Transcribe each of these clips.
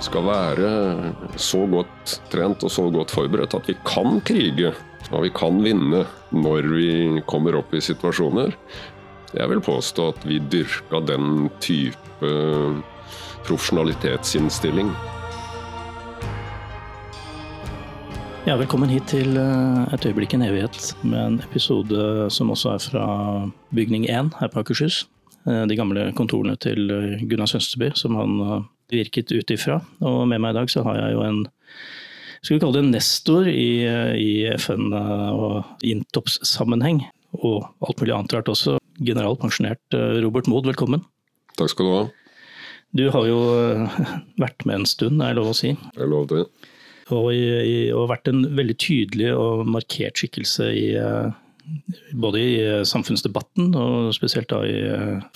Skal være så godt trent og så godt forberedt at vi kan krige. Og vi kan vinne når vi kommer opp i situasjoner. Jeg vil påstå at vi dyrka den type profesjonalitetsinnstilling. Ja, velkommen hit til eh, Et øyeblikk en evighet, med en episode som også er fra bygning 1 her på Akershus. Eh, de gamle kontorene til eh, Gunnar Sønsteby, som han virket ut ifra. Og med meg i dag så har jeg jo en skal vi kalle det en nestor i, i FN og Intops-sammenheng. Og alt mulig annet rart også. Generalpensjonert Robert Mood, velkommen. Takk skal du ha. Du har jo vært med en stund, er det lov å si? Det er lov til. Og, i, og vært en veldig tydelig og markert skikkelse i både i samfunnsdebatten og spesielt da i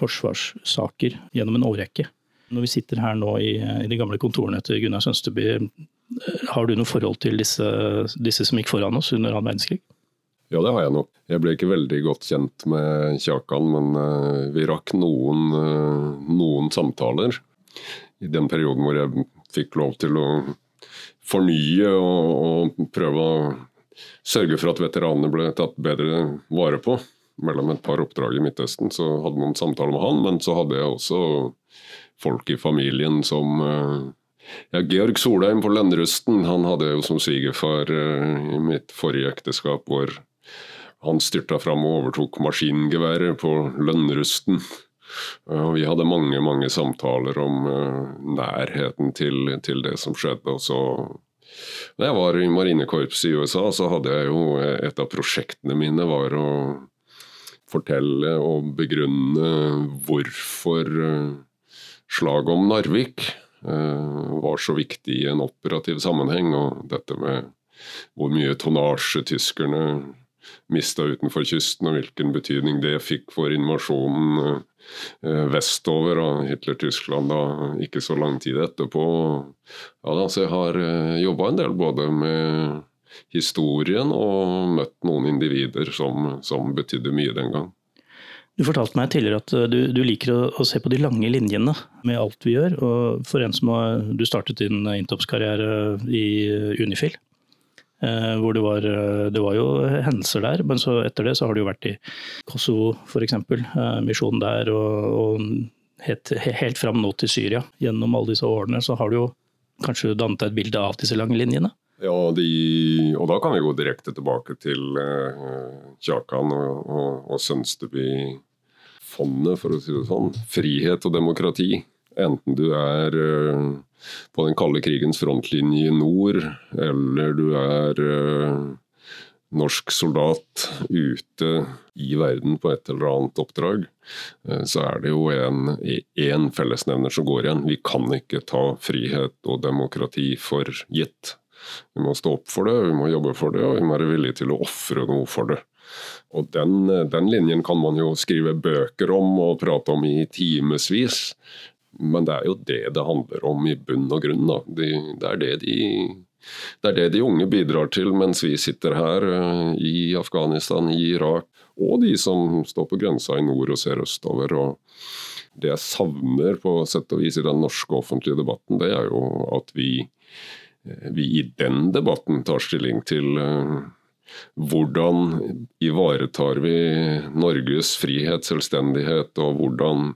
forsvarssaker gjennom en årrekke. Når vi sitter her nå i, i de gamle kontorene til Gunnar Sønsteby, har du noe forhold til disse, disse som gikk foran oss under annen verdenskrig? Ja, det har jeg nok. Jeg ble ikke veldig godt kjent med Kjakan, men uh, vi rakk noen, uh, noen, samtaler i den perioden hvor jeg fikk lov til å fornye og, og prøve å sørge for at veteranene ble tatt bedre vare på. Mellom et par oppdrag i Midtøsten så hadde man samtaler med han, men så hadde jeg også folk i familien som uh, ja, Georg Solheim på Lønnerusten han hadde jo som svigerfar i mitt forrige ekteskap, hvor han styrta fram og overtok maskingeværet på Lønnerusten. Og vi hadde mange mange samtaler om nærheten til, til, det som skjedde. Og så da jeg var i marinekorpset i USA, så hadde jeg jo et av prosjektene mine var å fortelle og begrunne hvorfor slaget om Narvik uh, var så viktig i en operativ sammenheng. Og dette med hvor mye tonnasje tyskerne mista utenfor kysten, og hvilken betydning det fikk for invasjonen eh, vestover av Hitler-Tyskland ikke så lang tid etterpå. Ja, da, jeg har eh, jobba en del både med historien og møtt noen individer som, som betydde mye den gang. Du fortalte meg tidligere at eh, du, du liker å, å, se på de lange linjene med alt vi gjør. og For en som har, du startet din Intops-karriere i Unifil, Eh, hvor det var, eh, det var jo hendelser der, men etter det så har du jo vært i Kosovo f.eks. Eh, misjonen der, og, og helt, helt, fram nå til Syria. Gjennom alle disse årene så har du jo kanskje dannet deg et bilde av disse lange linjene? Ja, de, og da kan vi gå direkte tilbake til uh, Kjakan og, og, og Sønsteby-fondet, for å si det sånn. Frihet og demokrati. Enten du er uh, på den kalde krigens frontlinje i nord, eller du er uh, norsk soldat ute i verden på et eller annet oppdrag, så er det jo én fellesnevner som går igjen. Vi kan ikke ta frihet og demokrati for gitt. Vi må stå opp for det, vi må jobbe for det, og vi må være villige til å ofre noe for det. Og den, den, linjen kan man jo skrive bøker om og prate om i timevis. Men det er jo det det handler om i bunn og grunn. De, det, er det, de, det, er det de unge bidrar til mens vi sitter her uh, i Afghanistan, i Irak, og de som står på grensa i nord og ser østover. og Det jeg savner på sett og vis i den norske offentlige debatten, det er jo at vi, eh, vi i den debatten tar stilling til uh, hvordan ivaretar vi Norges frihet, selvstendighet, og hvordan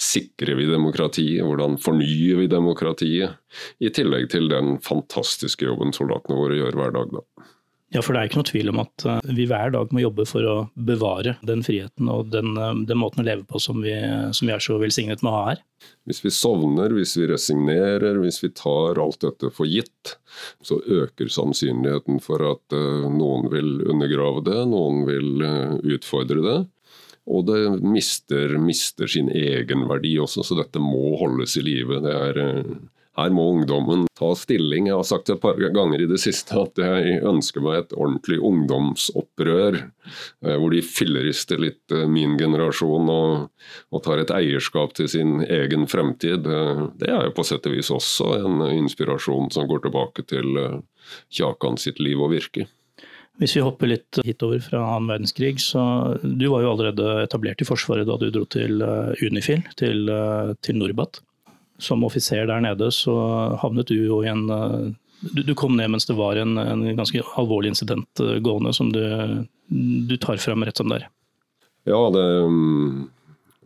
sikrer vi demokratiet? Hvordan fornyer vi demokratiet? I tillegg til den fantastiske jobben soldatene våre gjør hver dag, da. Ja, for det er ikke noe tvil om at eh, vi hver dag må jobbe for å bevare den friheten og den, eh, den måten å leve på som vi, som vi, er så velsignet med å ha her. Hvis vi sovner, hvis vi resignerer, hvis vi tar alt dette for gitt, så øker sannsynligheten for at uh, noen vil undergrave det, noen vil utfordre det. Og det mister, mister sin egenverdi også, så dette må holdes i live. Det er her må ungdommen ta stilling. Jeg har sagt et par ganger i det siste at jeg ønsker meg et ordentlig ungdomsopprør. Eh, hvor de fillerister litt eh, min generasjon og, og, tar et eierskap til sin egen fremtid. Eh, det er jo på sett og vis også en inspirasjon som går tilbake til Kjakan sitt liv og virke. Hvis vi hopper litt hitover fra annen verdenskrig, så Du var jo allerede etablert i Forsvaret da du dro til Unifil, til, til Norbat som offiser der nede, så havnet du jo i en eh, du, du kom ned mens det var en, en ganske alvorlig incident eh, gående, som du, du tar frem rett som det er. Ja, det, mm,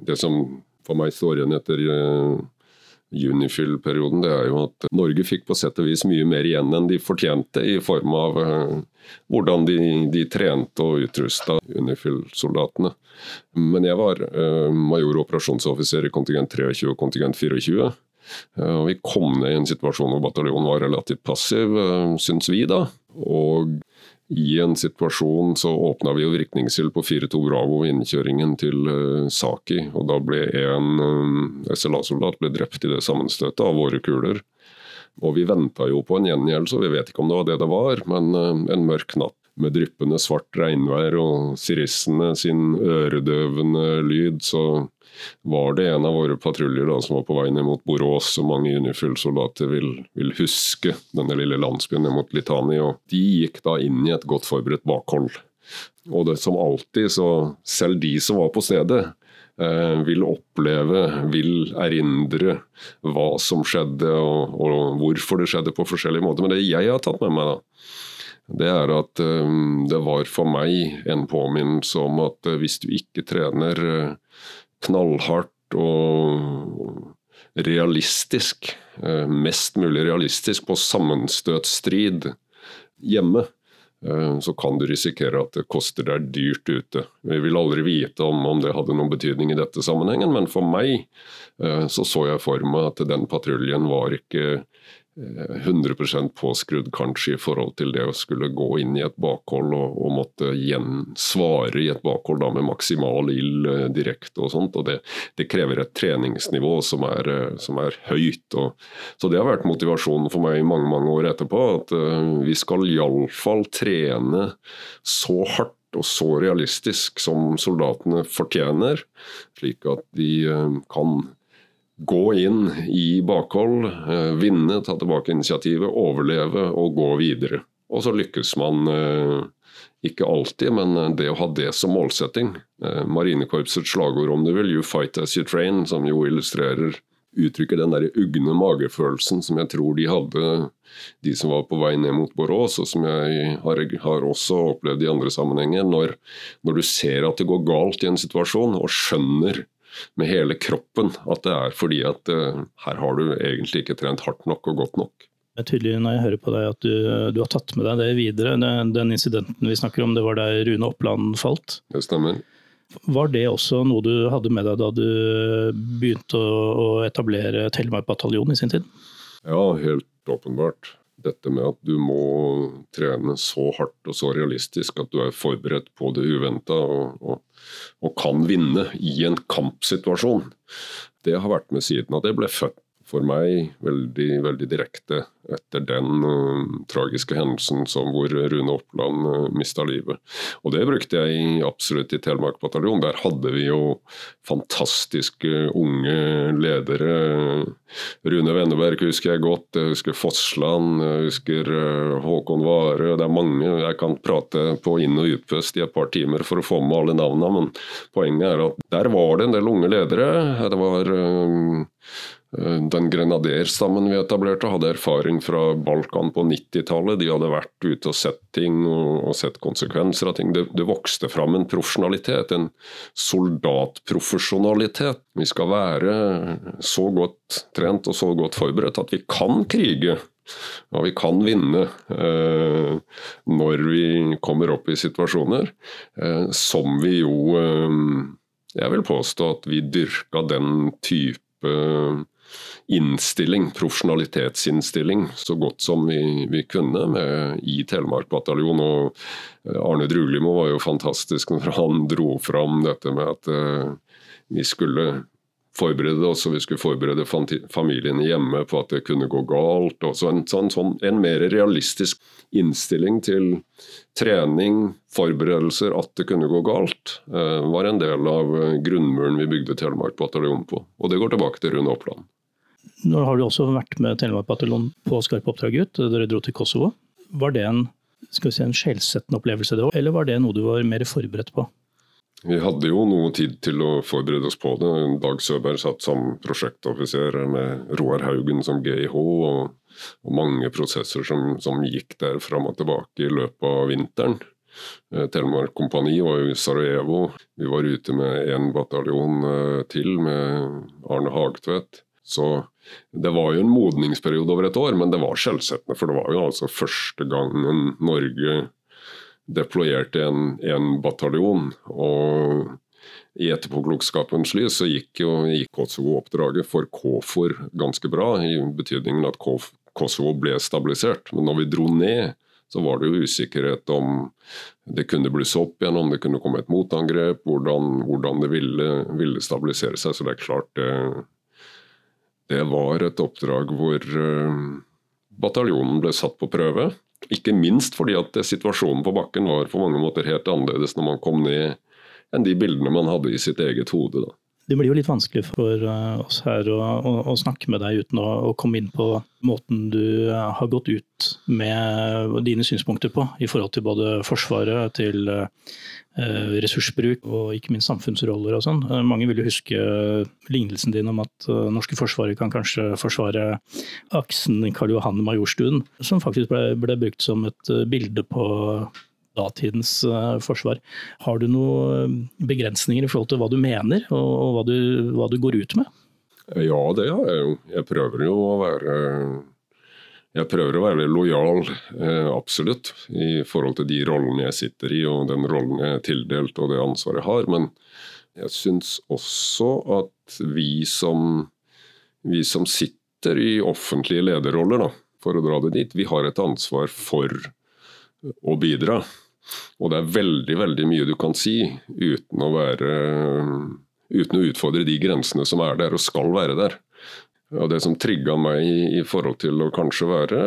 det som for meg står igjen etter uh, Unifil-perioden, det er jo at Norge fikk på sett og vis mye mer igjen enn de fortjente, i form av uh, hvordan de, de, trente og utrusta Unifil-soldatene. Men jeg var uh, major operasjonsoffiser i kontingent 23 og kontingent 24. Uh, og vi kom ned i en situasjon hvor bataljonen var relativt passiv, syns vi da. Og i en situasjon så åpna vi jo virkningsild på 4-2 Bravo ved innkjøringen til uh, Saki. og Da ble en uh, SLA-soldat drept i det sammenstøtet av våre kuler. Og vi venta jo på en gjengjeldelse, og vi vet ikke om det var det det var, men uh, en mørk natt med dryppende svart regnvær og sirissene sin øredøvende lyd, så var det en av våre patruljer som var på vei ned mot Borås, som mange Unifil-soldater vil, vil, huske, denne lille landsbyen ned mot Litani. og De gikk da inn i et godt forberedt bakhold. Og det som alltid, så selv de som var på stedet, eh, vil oppleve, vil erindre hva som skjedde og, og, hvorfor det skjedde på forskjellige måter. Men det jeg har tatt med meg, da, det er at um, det var for meg en påminnelse om at uh, hvis du ikke trener uh, knallhardt og realistisk, uh, mest mulig realistisk på sammenstøtstrid hjemme, så kan du risikere at det koster deg dyrt ute. Vi vil aldri vite om, om det hadde noen betydning i dette sammenhengen, men for meg så så jeg for meg at den patruljen var ikke 100 påskrudd kanskje i forhold til det å skulle gå inn i et bakhold og, og måtte gjensvare i et bakhold da med maksimal ild eh, direkte og sånt. og Det, det krever et treningsnivå som er, eh, som er høyt. Og, så Det har vært motivasjonen for meg i mange mange år etterpå. At uh, vi skal iallfall trene så hardt og så realistisk som soldatene fortjener, slik at de kan gå inn i bakhold, eh, vinne, ta tilbake initiativet, overleve og gå videre. Og så lykkes man eh, ikke alltid, men eh, det å ha det som målsetting. Marinekorpsets slagord om du vil, 'you fight as you train', som jo illustrerer uttrykker den der ugne magefølelsen som jeg tror de hadde, de som var på vei ned mot Borås, og som jeg har, har også opplevd i andre sammenhenger. Når, når, du ser at det går galt i en situasjon, og skjønner med hele kroppen at det er fordi at uh, her har du egentlig ikke trent hardt nok og godt nok. Det er tydelig når jeg hører på deg at du, du har tatt med deg det videre. Den, den, incidenten vi snakker om, det var der Rune Oppland falt. Det stemmer. Var det også noe du hadde med deg da du begynte å, å etablere Telemark bataljon i sin tid? Ja, helt åpenbart dette med at du må trene så hardt og så realistisk at du er forberedt på det uventa og, og, og, kan vinne i en kampsituasjon. Det har vært med siden at jeg ble født for meg veldig, veldig direkte etter den uh, tragiske hendelsen som hvor Rune Oppland uh, mista livet. Og det brukte jeg absolutt i Telemark bataljon. Der hadde vi jo fantastiske unge ledere. Rune Wenneberg husker jeg godt, jeg husker Fossland, jeg husker uh, Håkon Vare. Det er mange. Jeg kan prate på inn- og utpust i et par timer for å få med alle navnene, men poenget er at der var det en del unge ledere. Det var uh, Eh, den grenaderstammen vi etablerte, hadde erfaring fra Balkan på 90-tallet. De hadde vært ute og sett ting og, og sett konsekvenser av ting. Det, det, vokste fram en profesjonalitet, en soldatprofesjonalitet. Vi skal være så godt trent og så godt forberedt at vi kan krige Ja, vi kan vinne eh, når vi kommer opp i situasjoner eh, som vi jo eh, Jeg vil påstå at vi dyrka den type innstilling, profesjonalitetsinnstilling, så godt som vi, vi kunne med, i Telemark bataljon. Og eh, Arne Druglimo var jo fantastisk når han dro fram dette med at uh, vi skulle forberede oss, og vi skulle forberede familiene hjemme på at det kunne gå galt. og en, sånn, sånn, en mer realistisk innstilling til trening, forberedelser, at det kunne gå galt, uh, var en del av grunnmuren vi bygde Telemark bataljon på. Og det går tilbake til Rune Oppland. Nå har du også vært med Telemark bataljon på skarpe oppdrag ut. Dere dro til Kosovo. Var det en, skal si, en skjellsettende opplevelse det òg, eller var det noe du var mer forberedt på? Vi hadde jo noe tid til å forberede oss på det. Dag Søberg satt som prosjektoffiser med Roar Haugen som GIH, og, og mange prosesser som, som, gikk der fram og tilbake i løpet av vinteren. Eh, Telemark kompani var jo i Sarajevo. Vi var ute med én bataljon eh, til med Arne Hagtvedt. Så det var jo en modningsperiode over et år, men det var skjellsettende. For det var jo altså første gangen Norge deployerte en, en bataljon. Og i etterpåklokskapens lys så gikk jo Kosovo-oppdraget for KFOR ganske bra, i betydningen at Kosovo ble stabilisert. Men når vi dro ned, så var det jo usikkerhet om det kunne blusse opp igjen, om det kunne komme et motangrep, hvordan, hvordan det ville, ville, stabilisere seg. Så det er klart det, det var et oppdrag hvor eh, bataljonen ble satt på prøve. Ikke minst fordi at situasjonen på bakken var på mange måter helt annerledes når man kom ned enn de bildene man hadde i sitt eget hode. Da. Det blir jo litt vanskelig for eh, oss her å, å, å snakke med deg uten å, å, komme inn på måten du eh, har gått ut med dine synspunkter på, i forhold til både Forsvaret, til eh, ressursbruk og ikke minst samfunnsroller og sånn. Mange vil jo huske lignelsen din om at norske forsvaret kan kanskje forsvare aksen Karl Johan Majorstuen, som faktisk ble, ble brukt som et bilde på datidens uh, forsvar. Har du noen eh, begrensninger i forhold til hva du mener, og, hva, du, hva, du, går ut med? Ja, det har jeg jo. Jeg prøver jo å være jeg prøver å være lojal, eh, absolutt, i forhold til de rollene jeg sitter i og den rollen jeg er tildelt og det ansvaret jeg har. Men jeg syns også at vi som, vi som sitter i offentlige lederroller, da, for å dra det dit, vi har et ansvar for å bidra. Og det er veldig veldig mye du kan si uten å, være, uten å utfordre de grensene som er der og skal være der. Og Det som trigga meg i forhold til å kanskje være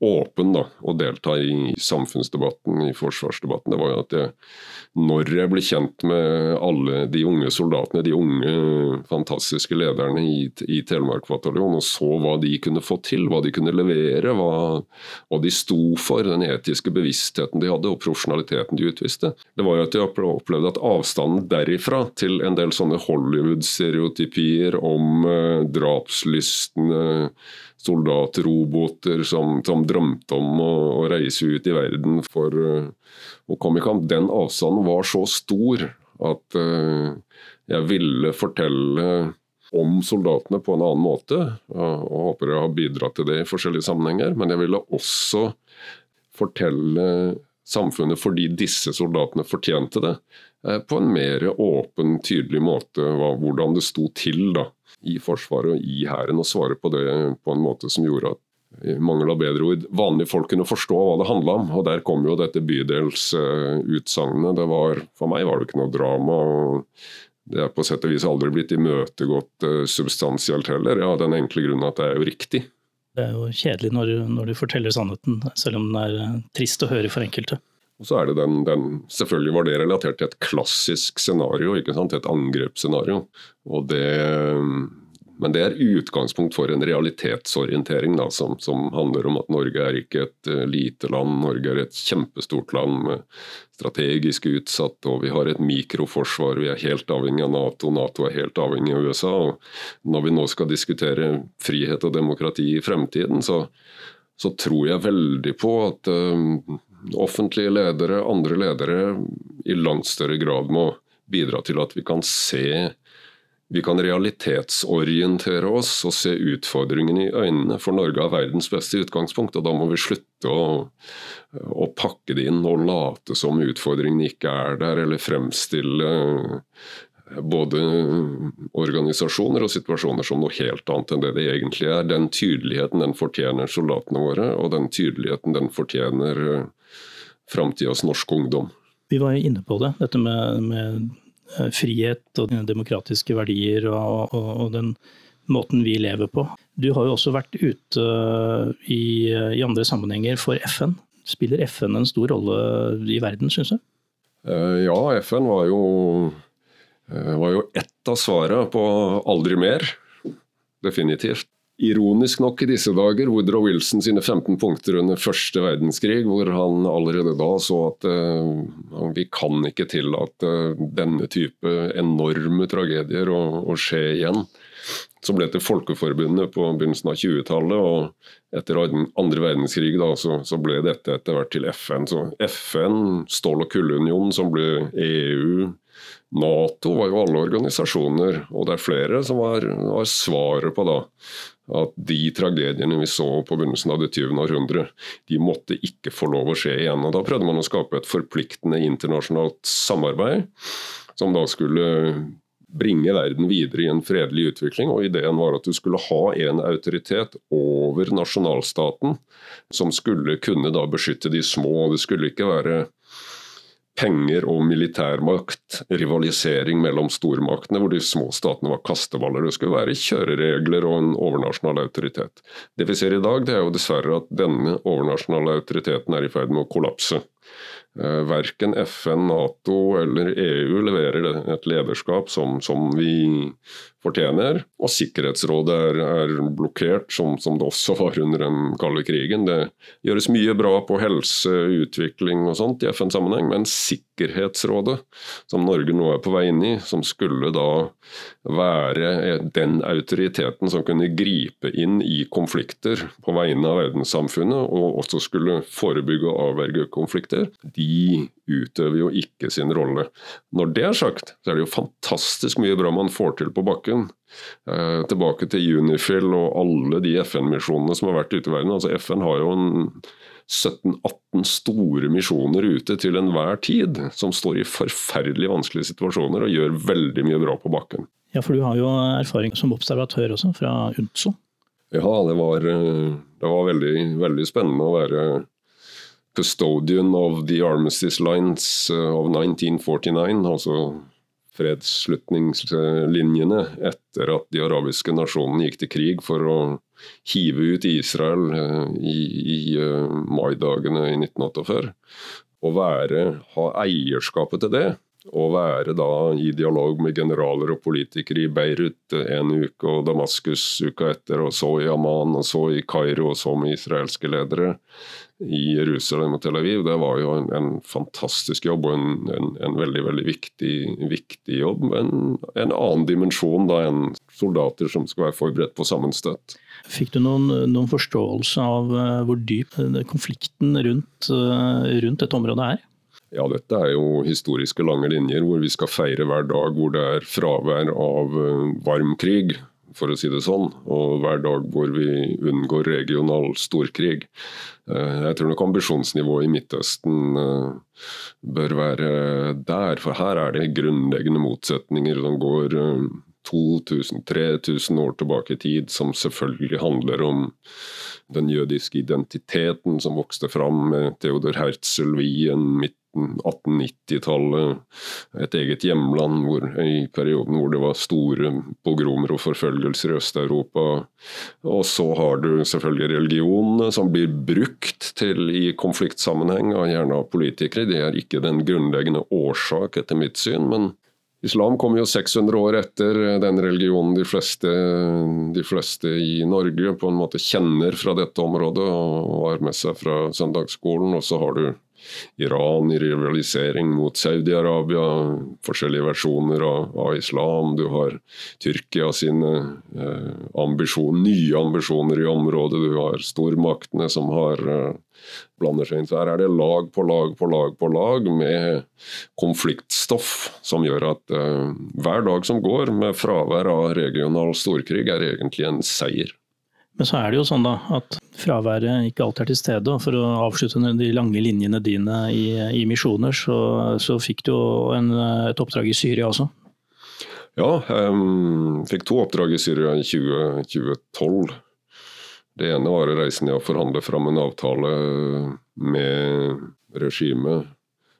åpen da, å delta i samfunnsdebatten, i forsvarsdebatten, det var jo at jeg, når jeg ble kjent med alle de unge soldatene, de unge fantastiske lederne i, i Telemark bataljon, og så hva de kunne få til, hva de kunne levere, hva, hva de sto for, den etiske bevisstheten de hadde og profesjonaliteten de utviste, det var jo at jeg opplevde at avstanden derifra til en del sånne Hollywood-stereotypier om eh, drapslystne soldatroboter som, som drømte om å, å, reise ut i verden for uh, å komme i kamp. Den avstanden var så stor at uh, jeg ville fortelle om soldatene på en annen måte. og, og håper jeg har bidratt til det i forskjellige sammenhenger. Men jeg ville også fortelle samfunnet fordi disse soldatene fortjente det, eh, på en mer åpen, tydelig måte hvordan det sto til da, i Forsvaret og i Hæren, og svare på det på en måte som gjorde at mangel av bedre ord, vanlige folk kunne forstå hva det handla om. Og Der kom jo dette bydelsutsagnet. Uh, for meg var det ikke noe drama. og Det er på sett og vis aldri blitt imøtegått uh, substansielt heller. Ja, Den enkle grunnen at det er jo riktig. Det er jo kjedelig når, når du forteller sannheten, selv om den er eh, trist å høre for enkelte. Og så er det den, den, Selvfølgelig var det relatert til et klassisk scenario, ikke sant? et angrepsscenario. Og det, men det er utgangspunkt for en realitetsorientering da, som, som, handler om at Norge er ikke et uh, lite land, Norge er et kjempestort land med strategisk utsatt, og vi har et mikroforsvar. Vi er helt avhengig av Nato, Nato er helt avhengig av USA. og Når vi nå skal diskutere frihet og demokrati i fremtiden, så, så tror jeg veldig på at uh, offentlige ledere, andre ledere, i langt større grad må bidra til at vi kan se vi kan realitetsorientere oss og se utfordringene i øynene, for Norge har verdens beste utgangspunkt. og Da må vi slutte å, å pakke det inn og late som utfordringene ikke er der, eller fremstille både organisasjoner og situasjoner som noe helt annet enn det det egentlig er. Den tydeligheten den fortjener soldatene våre, og den tydeligheten den fortjener framtidas norske ungdom. Vi var jo inne på det, dette med, med Eh, frihet og demokratiske verdier og, og, og, den måten vi lever på. Du har jo også vært ute eh, i, i andre sammenhenger for FN. Spiller FN en stor rolle i verden, syns du? Eh, ja, FN var jo, var jo ett av svarene på aldri mer. Definitivt. Ironisk nok i disse dager, Woodrow Wilson sine 15 punkter under første verdenskrig, hvor han allerede da så at uh, vi kan ikke tillate denne type enorme tragedier å, å skje igjen. Så ble det Folkeforbundet på begynnelsen av 20-tallet, og etter andre verdenskrig da, så, så, ble dette etter hvert til FN. Så FN, Stål- og kullunionen, som ble EU, Nato var jo alle organisasjoner, og det er flere som var, var svaret på da at de tragediene vi så på begynnelsen av det 20. århundre, de måtte ikke få lov å skje igjen. Og Da prøvde man å skape et forpliktende internasjonalt samarbeid, som da skulle bringe verden videre i en fredelig utvikling. og Ideen var at du skulle ha en autoritet over nasjonalstaten, som skulle kunne da beskytte de små. og Det skulle ikke være penger og militærmakt, rivalisering mellom stormaktene, hvor de små statene var kasteballer. Det skulle være kjøreregler og en overnasjonal autoritet. Det vi ser i dag, det er jo dessverre at denne overnasjonale autoriteten er i ferd med å kollapse. Eh, verken FN, Nato eller EU leverer et lederskap som, som vi fortjener. Og Sikkerhetsrådet er, er blokkert, som, som, det også var under den kalde krigen. Det gjøres mye bra på helse, utvikling og sånt i FN-sammenheng, men Sikkerhetsrådet, som Norge nå er på vei inn i, som skulle da være den autoriteten som kunne gripe inn i konflikter på vegne av verdenssamfunnet, og også skulle forebygge og avverge konflikter, de utøver jo ikke sin rolle. Når det er sagt, så er det jo fantastisk mye bra man får til på bakken. Eh, tilbake til Unifil og alle de FN-misjonene som har vært ute i verden. Altså FN har jo en 17-18 store misjoner ute til enhver tid, som står i forferdelig vanskelige situasjoner og gjør veldig mye bra på bakken. Ja, for du har jo erfaring som observatør også, fra UNTSO. Ja, det var, eh, det var veldig, veldig spennende å være custodian of the armistice lines uh, of 1949, altså fredsslutningslinjene etter at de arabiske nasjonene gikk til krig for å hive ut Israel uh, i, i uh, maidagene i 1948. Å være, ha eierskapet til det, og være da i dialog med generaler og politikere i Beirut en uke og Damaskus uka etter, og så i Amman, og så i Kairo, og så med israelske ledere i Jerusalem og Tel Aviv, det var jo en, en fantastisk jobb og en, en, en, veldig veldig viktig, viktig jobb. Men en annen dimensjon da enn soldater som skal være forberedt på sammenstøt. Fikk du noen, noen forståelse av eh, hvor dyp eh, konflikten rundt, eh, rundt dette området er? Ja, dette er jo historiske lange linjer hvor vi skal feire hver dag hvor det er fravær av varm krig for å si det sånn. Og hver dag hvor vi unngår regional storkrig. Eh, jeg tror nok ambisjonsnivået i Midtøsten eh, bør være der, for her er det grunnleggende motsetninger som går 2000-3000 eh, år tilbake i tid, som selvfølgelig handler om den jødiske identiteten som vokste fram med Theodor Herzl, Wien, 1890-tallet, et eget hjemland hvor, i perioden hvor det var store pogromer og forfølgelser i Øst-Europa. Og så har du selvfølgelig religionene som blir brukt til i konfliktsammenheng, gjerne av politikere. Det er ikke den grunnleggende årsak, etter mitt syn. men Islam kom jo 600 år etter den religionen de fleste, de fleste, i Norge på en måte kjenner fra dette området og har med seg fra søndagsskolen. Og så har du Iran i rivalisering mot Saudi-Arabia, forskjellige versjoner av, av, islam. Du har Tyrkia sine eh, ambisjon, nye ambisjoner i området. Du har stormaktene som har eh, blander seg inn. Så her er det lag på lag på lag på lag med konfliktstoff som gjør at eh, hver dag som går med fravær av regional storkrig, er egentlig en seier. Men så er det jo sånn da, at fraværet ikke alltid er til stede. og For å avslutte de lange linjene dine i, i misjoner, så, så, fikk du en, et oppdrag i Syria også? Ja, jeg fikk to oppdrag i Syria i 20, 2012. Det ene var å reise ned og forhandle fram en avtale med regimet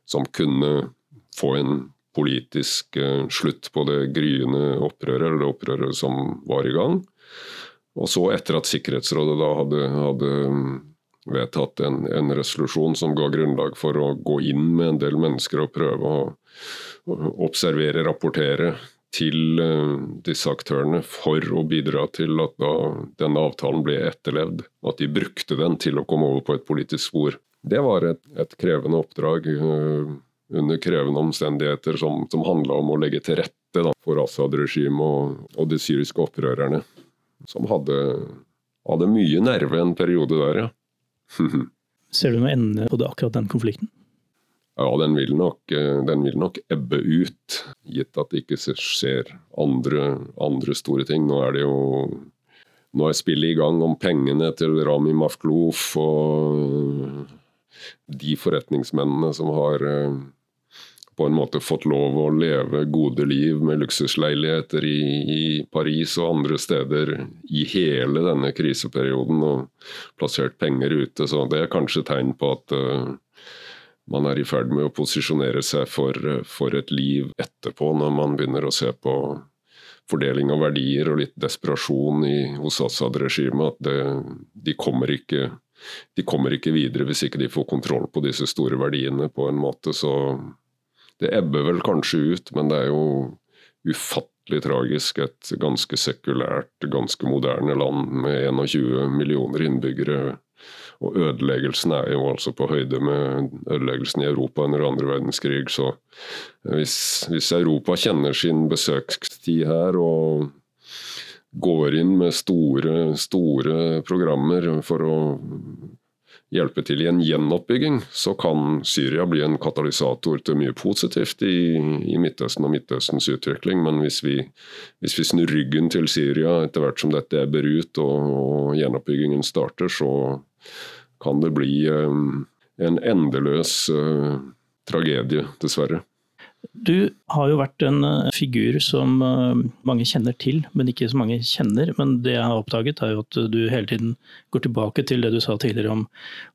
som kunne få en politisk eh, slutt på det gryende opprøret, eller det opprøret som var i gang. Og så, etter at Sikkerhetsrådet da hadde, hadde mm, vedtatt en, en, resolusjon som ga grunnlag for å gå inn med en del mennesker og prøve å, å observere, rapportere til uh, disse aktørene for å bidra til at da denne avtalen ble etterlevd. At de brukte den til å komme over på et politisk spor. Det var et, et krevende oppdrag uh, under krevende omstendigheter som, som handla om å legge til rette da, for Assad-regimet og, og de syriske opprørerne som hadde, hadde mye nerve en periode der, ja. Ser du noe ende på det, akkurat den konflikten? Ja, den vil, nok, eh, den vil nok ebbe ut, gitt at det ikke skjer andre, andre store ting. Nå er det jo nå er spillet i gang om pengene til Rami Mafklouf og de forretningsmennene som har eh, på en måte fått lov å leve gode liv med luksusleiligheter i, i, Paris og andre steder i hele denne kriseperioden og plassert penger ute. Så det er kanskje tegn på at uh, man er i ferd med å posisjonere seg for, for, et liv etterpå, når man begynner å se på fordeling av verdier og litt desperasjon i, hos Assad-regimet. At det, de, kommer ikke, de kommer ikke videre hvis ikke de får kontroll på disse store verdiene på en måte. Så det ebber vel kanskje ut, men det er jo ufattelig tragisk. Et ganske sekulært, ganske moderne land med 21 millioner innbyggere. Og ødeleggelsen er jo altså på høyde med ødeleggelsen i Europa under andre verdenskrig. Så hvis, hvis Europa kjenner sin besøkstid her og går inn med store, store programmer for å hjelpe til i en gjenoppbygging, så kan Syria bli en katalysator til mye positivt i, i Midtøsten og Midtøstens utvikling. Men hvis vi, hvis vi, snur ryggen til Syria etter hvert som dette ebber ut og, og gjenoppbyggingen starter, så kan det bli um, en endeløs uh, tragedie, dessverre. Du har jo vært en eh, figur som eh, mange kjenner til, men ikke så mange kjenner. Men det jeg har oppdaget, er jo at du hele tiden går tilbake til det du sa tidligere om,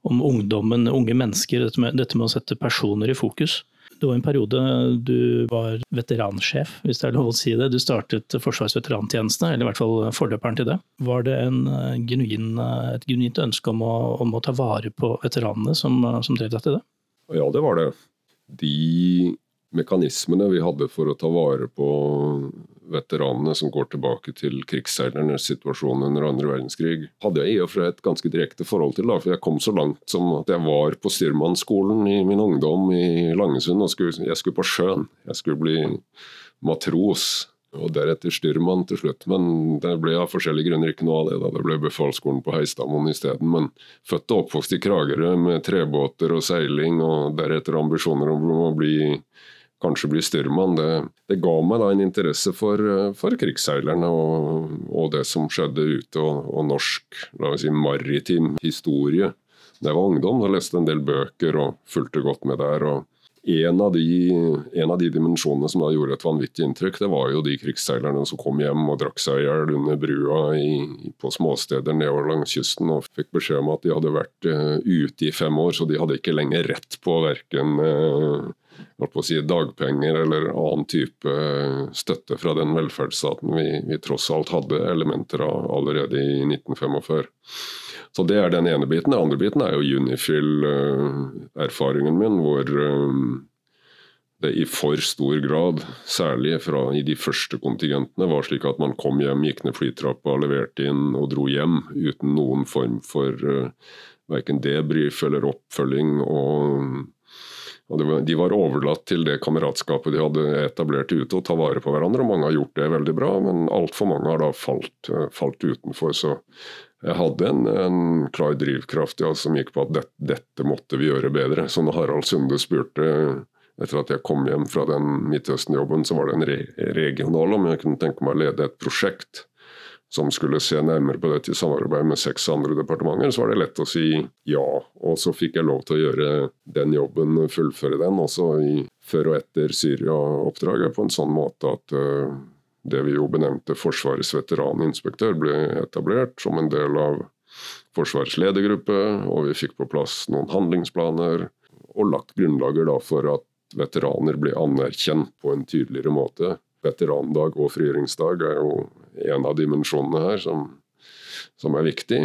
om ungdommen, unge mennesker. Dette med, dette med, å sette personer i fokus. Det var en periode du var veteransjef, hvis det er lov å si det. Du startet Forsvarets veterantjeneste, eller i hvert fall forløperen til det. Var det en genuin, et genuint ønske om å, om å, ta vare på veteranene som, som drev deg til det? Ja, det var det. De mekanismene vi hadde for å ta vare på veteranene som går tilbake til krigsseilernes situasjon under andre verdenskrig, hadde jeg i og for seg et ganske direkte forhold til. Da, for Jeg kom så langt som at jeg var på styrmannsskolen i min ungdom i Langesund. og skulle, Jeg skulle på sjøen. Jeg skulle bli matros. Og deretter styrmann til slutt. Men det ble av forskjellige grunner ikke noe av det. da Det ble befalsskolen på Heistadmoen isteden. Men født og oppvokst i Kragerø med trebåter og seiling, og deretter ambisjoner om å bli kanskje bli styrmann, det, det, ga meg da en interesse for, for krigsseilerne og, og, det som skjedde ute, og, og norsk la oss si, maritim historie. Da jeg var ungdom, da leste en del bøker og fulgte godt med der. og en av, de, en av de dimensjonene som da gjorde et vanvittig inntrykk, det var jo de krigsseilerne som kom hjem og drakk seg i hjel under brua i, på småsteder nedover langs kysten og fikk beskjed om at de hadde vært uh, ute i fem år, så de hadde ikke lenger rett på verken å si, dagpenger eller annen type støtte fra den velferdsstaten vi, vi tross alt hadde elementer av allerede i 1945. Så Det er den ene biten. Den andre biten er jo Unifil-erfaringen min, hvor det i for stor grad, særlig fra i de første kontingentene, var slik at man kom hjem, gikk ned flytrappa, leverte inn og dro hjem uten noen form for uh, verken debrief eller oppfølging. og og var, De var overlatt til det kameratskapet de hadde etablert ute, å ta vare på hverandre. og Mange har gjort det veldig bra, men altfor mange har da falt, eh, falt, utenfor. Så jeg hadde en, en klar drivkraft ja, som gikk på at det, dette måtte vi gjøre bedre. Så når Harald Sunde spurte etter at jeg kom hjem fra den Midtøsten-jobben, så var det en re regional om jeg kunne tenke meg å lede et prosjekt som skulle se nærmere på dette i samarbeid med seks andre departementer, så var det lett å si ja. Og så fikk jeg lov til å gjøre den jobben, fullføre den, også i, før og etter Syria-oppdraget, på en sånn måte at uh, det vi jo benevnte Forsvarets veteraninspektør, ble etablert som en del av Forsvarets ledergruppe, og vi fikk på plass noen handlingsplaner og lagt grunnlaget da for at veteraner blir anerkjent på en tydeligere måte. Veterandag og frigjøringsdag er jo en av dimensjonene her som, som er viktig.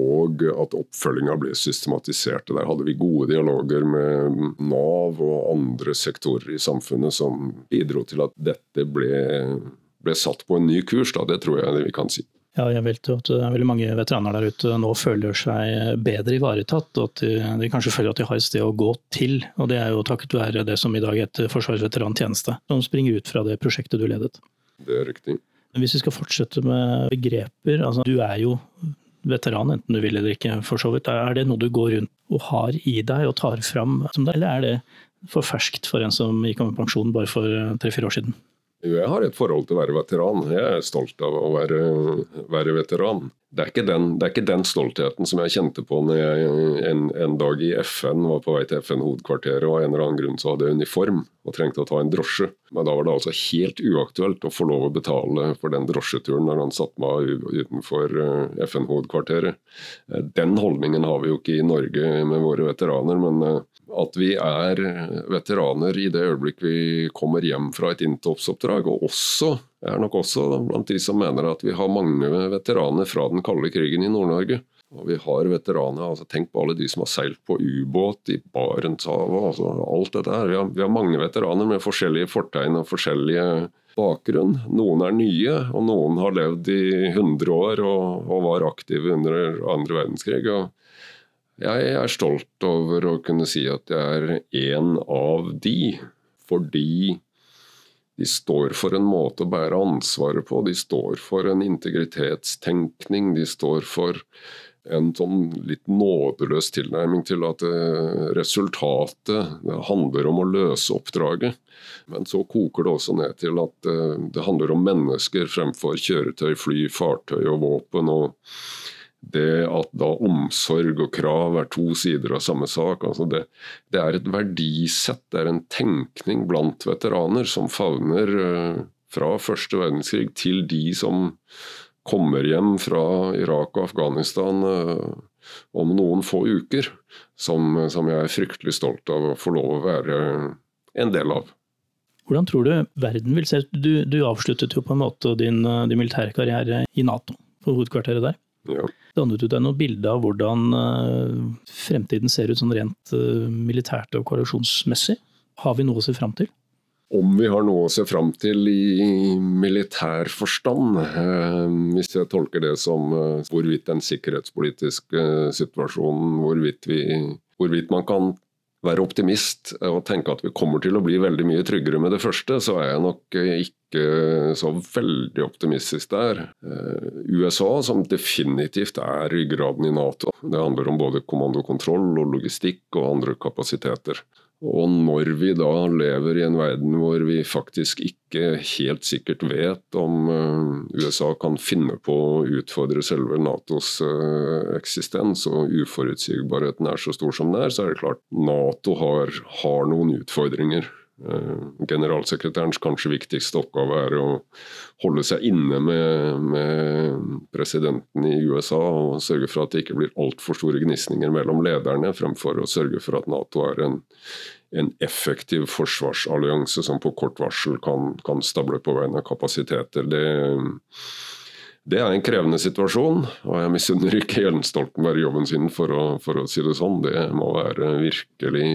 Og at oppfølginga ble systematisert. Der hadde vi gode dialoger med Nav og andre sektorer i samfunnet som bidro til at dette ble, ble satt på en ny kurs. Da. Det tror jeg vi kan si. Ja, jeg tro at veldig mange veteraner der ute nå føler seg bedre ivaretatt, og at de, de, kanskje føler at de har et sted å gå til. Og Det er jo takket være det som i dag heter Forsvarets veterantjeneste, som springer ut fra det prosjektet du ledet. Det er riktig. Hvis vi skal fortsette med begreper, altså du er jo veteran, enten du vil eller ikke, for så vidt. Er det noe du går rundt og har i deg og tar fram, eller er det for ferskt for en som gikk av med pensjon bare for tre-fire år siden? Jeg har et forhold til å være veteran. Jeg er stolt av å være, være veteran. Det er, den, det er, ikke den, stoltheten som jeg kjente på når jeg en, en dag i FN var på vei til FN-hovedkvarteret og av en eller annen grunn så hadde jeg uniform og trengte å ta en drosje. Men da var det altså helt uaktuelt å få lov å betale for den drosjeturen når han satte meg utenfor eh, FN-hovedkvarteret. Eh, den holdningen har vi jo ikke i Norge med våre veteraner, men eh, at vi er veteraner i det øyeblikk vi kommer hjem fra et inntoppsoppdrag. Og også, er nok også blant de som mener at vi har mange veteraner fra den kalde krigen i Nord-Norge. Og vi har veteraner, altså Tenk på alle de som har seilt på ubåt i Barentshavet. Altså alt dette her. Vi har, vi har mange veteraner med forskjellige fortegn og forskjellige bakgrunn. Noen er nye, og noen har levd i 100 år og, og var aktive under andre verdenskrig. og jeg er stolt over å kunne si at jeg er en av de, fordi de står for en måte å bære ansvaret på. De står for en integritetstenkning. De står for en sånn litt nådeløs tilnærming til at eh, resultatet handler om å løse oppdraget. Men så koker det også ned til at eh, det handler om mennesker fremfor kjøretøy, fly, fartøy og våpen. og det at da omsorg og krav er to sider av samme sak. Altså det, det, er et verdisett, det er en tenkning blant veteraner som favner uh, fra første verdenskrig til de som kommer hjem fra Irak og Afghanistan uh, om noen få uker. Som, som, jeg er fryktelig stolt av å få lov å være en del av. Hvordan tror du verden vil se ut? Du, du avsluttet jo på en måte din, din militære karriere i Nato, på hovedkvarteret der. Ja. Dannet du deg noe bilde av hvordan eh, fremtiden ser ut sånn rent eh, militært og koalisjonsmessig? Har vi noe å se fram til? Om vi har noe å se fram til i militær forstand, eh, hvis jeg tolker det som hvorvidt den sikkerhetspolitiske situasjonen, hvorvidt, vi, hvorvidt man kan være optimist og tenke at vi kommer til å bli veldig mye tryggere med det første, så er jeg nok ikke så veldig optimistisk der. Eh, USA, som definitivt er ryggraden i Nato, det handler om både kommandokontroll og logistikk og andre kapasiteter. Og når vi da lever i en verden hvor vi faktisk ikke helt sikkert vet om eh, USA kan finne på å utfordre selve Natos eh, eksistens, og uforutsigbarheten er så stor som den er, så er det klart Nato har, har noen utfordringer. Eh, generalsekretærens kanskje viktigste oppgave er å holde seg inne med, med, presidenten i USA og sørge for at det ikke blir altfor store gnisninger mellom lederne, fremfor å sørge for at Nato er en, en effektiv forsvarsallianse som på kort varsel kan, kan stable på vegne av kapasiteter. Det, det, er en krevende situasjon, og jeg misunner ikke Jens Stoltenberg jobben sin, for å, for å, si det sånn. Det må være virkelig,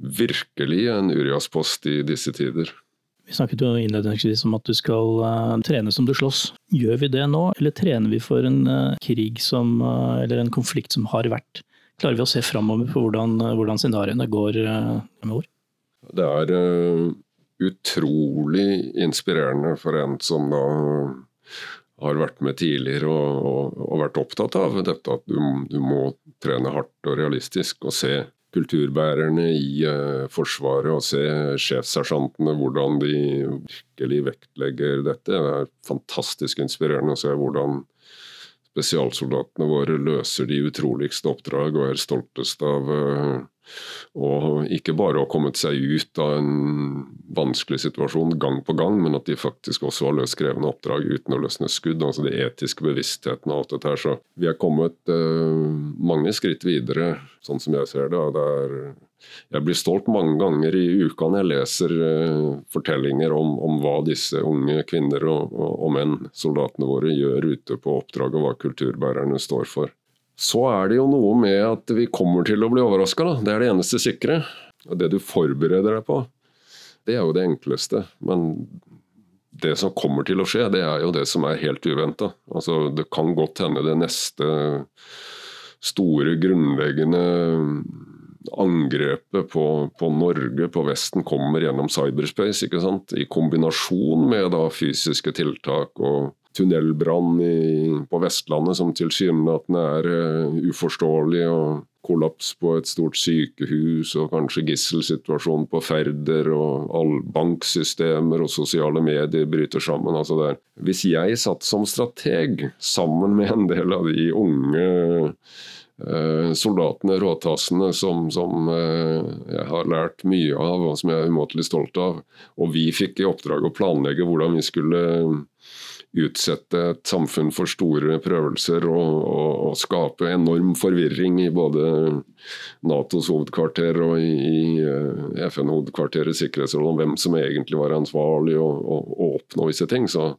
virkelig en Urias-post i disse tider. Vi snakket jo innledningsvis om at du skal uh, trene som du slåss. Gjør vi det nå, eller trener vi for en uh, krig som, uh, eller en konflikt som har vært? Klarer vi å se framover på hvordan, hvordan scenarioene går fremover? Det er utrolig inspirerende for en som da har vært med tidligere og, og, og vært opptatt av dette at du, du, må trene hardt og realistisk og se kulturbærerne i uh, Forsvaret og se sjefssersjantene hvordan de virkelig vektlegger dette. Det er fantastisk inspirerende å se hvordan spesialsoldatene våre løser de utroligste oppdrag og er stoltest av uh, og ikke bare har kommet seg ut av en vanskelig situasjon gang på gang, men at de faktisk også har løst krevende oppdrag uten å løsne skudd. Altså de etiske bevisstheten av alt dette her. Så vi er kommet eh, mange skritt videre, sånn som jeg ser det. det er, jeg blir stolt mange ganger i uka når jeg leser eh, fortellinger om, om, hva disse unge kvinner og, og, og menn, soldatene våre, gjør ute på oppdrag, og hva kulturbærerne står for så er det jo noe med at vi kommer til å bli overraska. Det er det eneste sikre. Og det du forbereder deg på, det er jo det enkleste. Men det som kommer til å skje, det er jo det som er helt uventa. Altså, det kan godt hende det neste store, grunnleggende angrepet på, på, Norge, på Vesten, kommer gjennom cyberspace. ikke sant? I kombinasjon med da fysiske tiltak og tunnelbrann på Vestlandet som tilsynelatende er uh, uforståelig, og kollaps på et stort sykehus, og kanskje gisselsituasjon på Færder, og all banksystemer og sosiale medier bryter sammen. Altså der. Hvis jeg satt som strateg sammen med en del av de unge uh, soldatene, råtassene, som, som uh, jeg har lært mye av, og som jeg er umåtelig stolt av, og vi fikk i oppdrag å planlegge hvordan vi skulle utsette et samfunn for store prøvelser og, og, og skape enorm forvirring i både Natos hovedkvarter og i, i eh, FN-hovedkvarterets sikkerhetsråd om hvem som egentlig var ansvarlig å oppnå visse ting. Så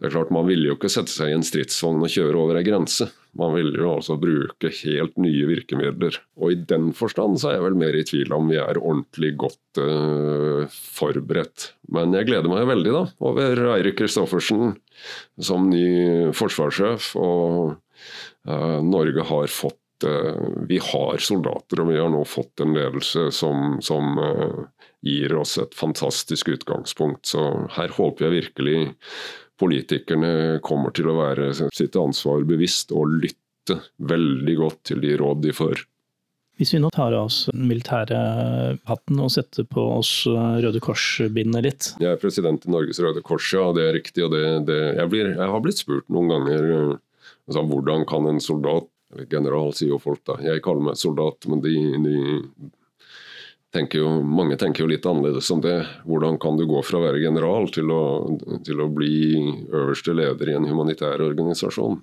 det er klart Man ville jo ikke sette seg i en stridsvogn og kjøre over ei grense. Man ville jo altså bruke helt nye virkemidler. Og i den forstand så er jeg vel mer i tvil om vi er ordentlig godt uh, forberedt. Men jeg gleder meg veldig da over Eirik Kristoffersen som ny forsvarssjef. Og uh, Norge har fått uh, Vi har soldater, og vi har nå fått en ledelse som, som gir oss et fantastisk utgangspunkt. Så her håper jeg virkelig politikerne kommer til å være sitt ansvar bevisst og lytte veldig godt til de råd de får. Hvis vi nå tar av oss den militære hatten og setter på oss Røde Kors-bindet litt? Jeg er president i Norges Røde Kors, ja. Det er riktig. og det, det, jeg, blir, jeg, har blitt spurt noen ganger altså, hvordan kan en soldat eller general, sier jo folk da. Jeg kaller meg soldat, men de, de tenker jo, mange tenker jo litt annerledes om det. Hvordan kan du gå fra å være general til å, til å bli øverste leder i en humanitær organisasjon?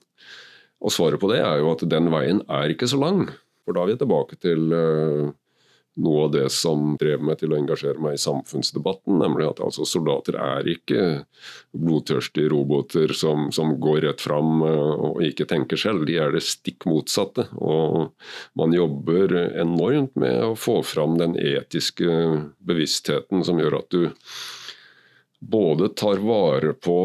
Og svaret på det er jo at den veien er ikke så lang. For da er vi tilbake til uh, noe av det som drev meg til å engasjere meg i samfunnsdebatten, nemlig at altså, soldater er ikke blodtørstige roboter som, som, går rett fram eh, og ikke tenker selv. De er det stikk motsatte. Og man jobber enormt med å få fram den etiske bevisstheten som gjør at du både tar vare på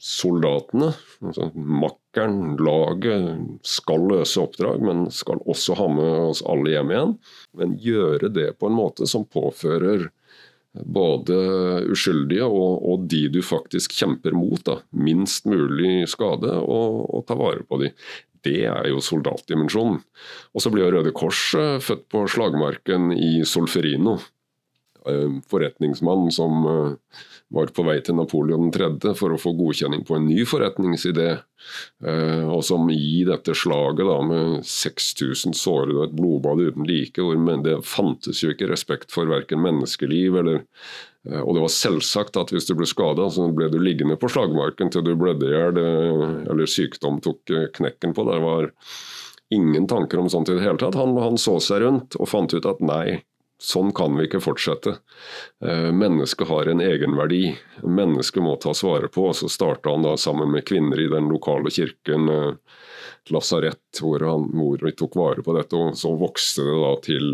soldatene, altså makkeren, laget, skal løse oppdrag, men skal også ha med oss alle hjem igjen. Men gjøre det på en måte som påfører både uskyldige og, og de du faktisk kjemper mot, da, minst mulig skade, og, og ta vare på de. Det er jo soldatdimensjonen. Og så jo Røde Kors eh, født på slagmarken i Solferino. Eh, forretningsmann som eh, var på vei til Napoleon 3. for å få godkjenning på en ny forretningsidé. Eh, og som i dette slaget da, med 6000 sårede og et blodbad uten like, hvor det fantes jo ikke respekt for verken menneskeliv eller og det var selvsagt at hvis du ble skada, så ble du liggende på slagmarken til du blødde i hjel eller sykdom tok knekken på. Det var ingen tanker om sånt i det hele tatt. Han, han så seg rundt og fant ut at nei, Sånn kan vi ikke fortsette. Eh, mennesket har en egenverdi. Mennesket må tas vare på. Så starta han da sammen med kvinner i den lokale kirken, eh, lasarett, hvor, han, hvor vi tok vare på dette. og Så vokste det da til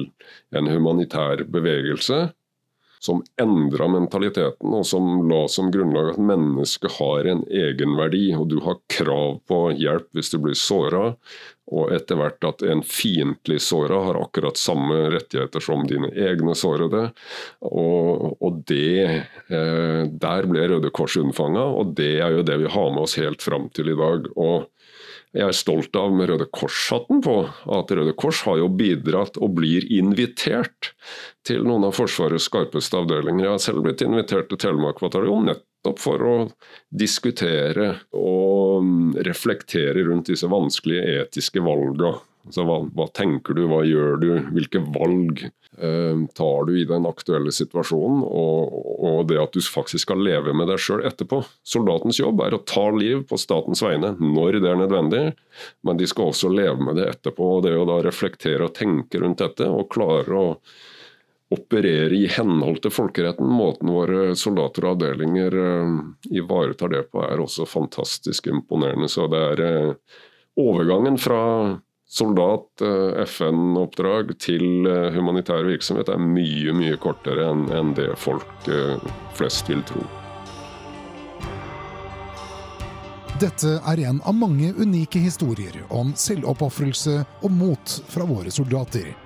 en humanitær bevegelse som endra mentaliteten, og som la som grunnlag at mennesket har en egenverdi, og du har krav på hjelp hvis du blir såra. Og etter hvert at en fiendtlig såra har akkurat samme rettigheter som dine egne sårede. Og, og det eh, Der ble Røde Kors unnfanga, og det er jo det vi har med oss helt fram til i dag. og jeg er stolt av med Røde Kors-hatten på at Røde Kors har jo bidratt og blir invitert til noen av Forsvarets skarpeste avdelinger. Jeg har selv blitt invitert til Telemark bataljon nettopp for å diskutere og reflektere rundt disse vanskelige etiske valgene Altså, hva, hva, tenker du, hva gjør du, hvilke valg eh, tar du i den aktuelle situasjonen? Og, og, det at du faktisk skal leve med deg sjøl etterpå. Soldatens jobb er å ta liv på statens vegne når det er nødvendig, men de skal også leve med det etterpå. og Det å da reflektere og tenke rundt dette og klare å operere i henhold til folkeretten. Måten våre soldater og avdelinger eh, ivaretar det på er også fantastisk imponerende. Så det er eh, overgangen fra soldat, eh, FN-oppdrag til humanitær virksomhet er mye, mye kortere enn det folk flest vil tro. Dette er en av mange unike historier om selvoppofrelse og mot fra våre soldater.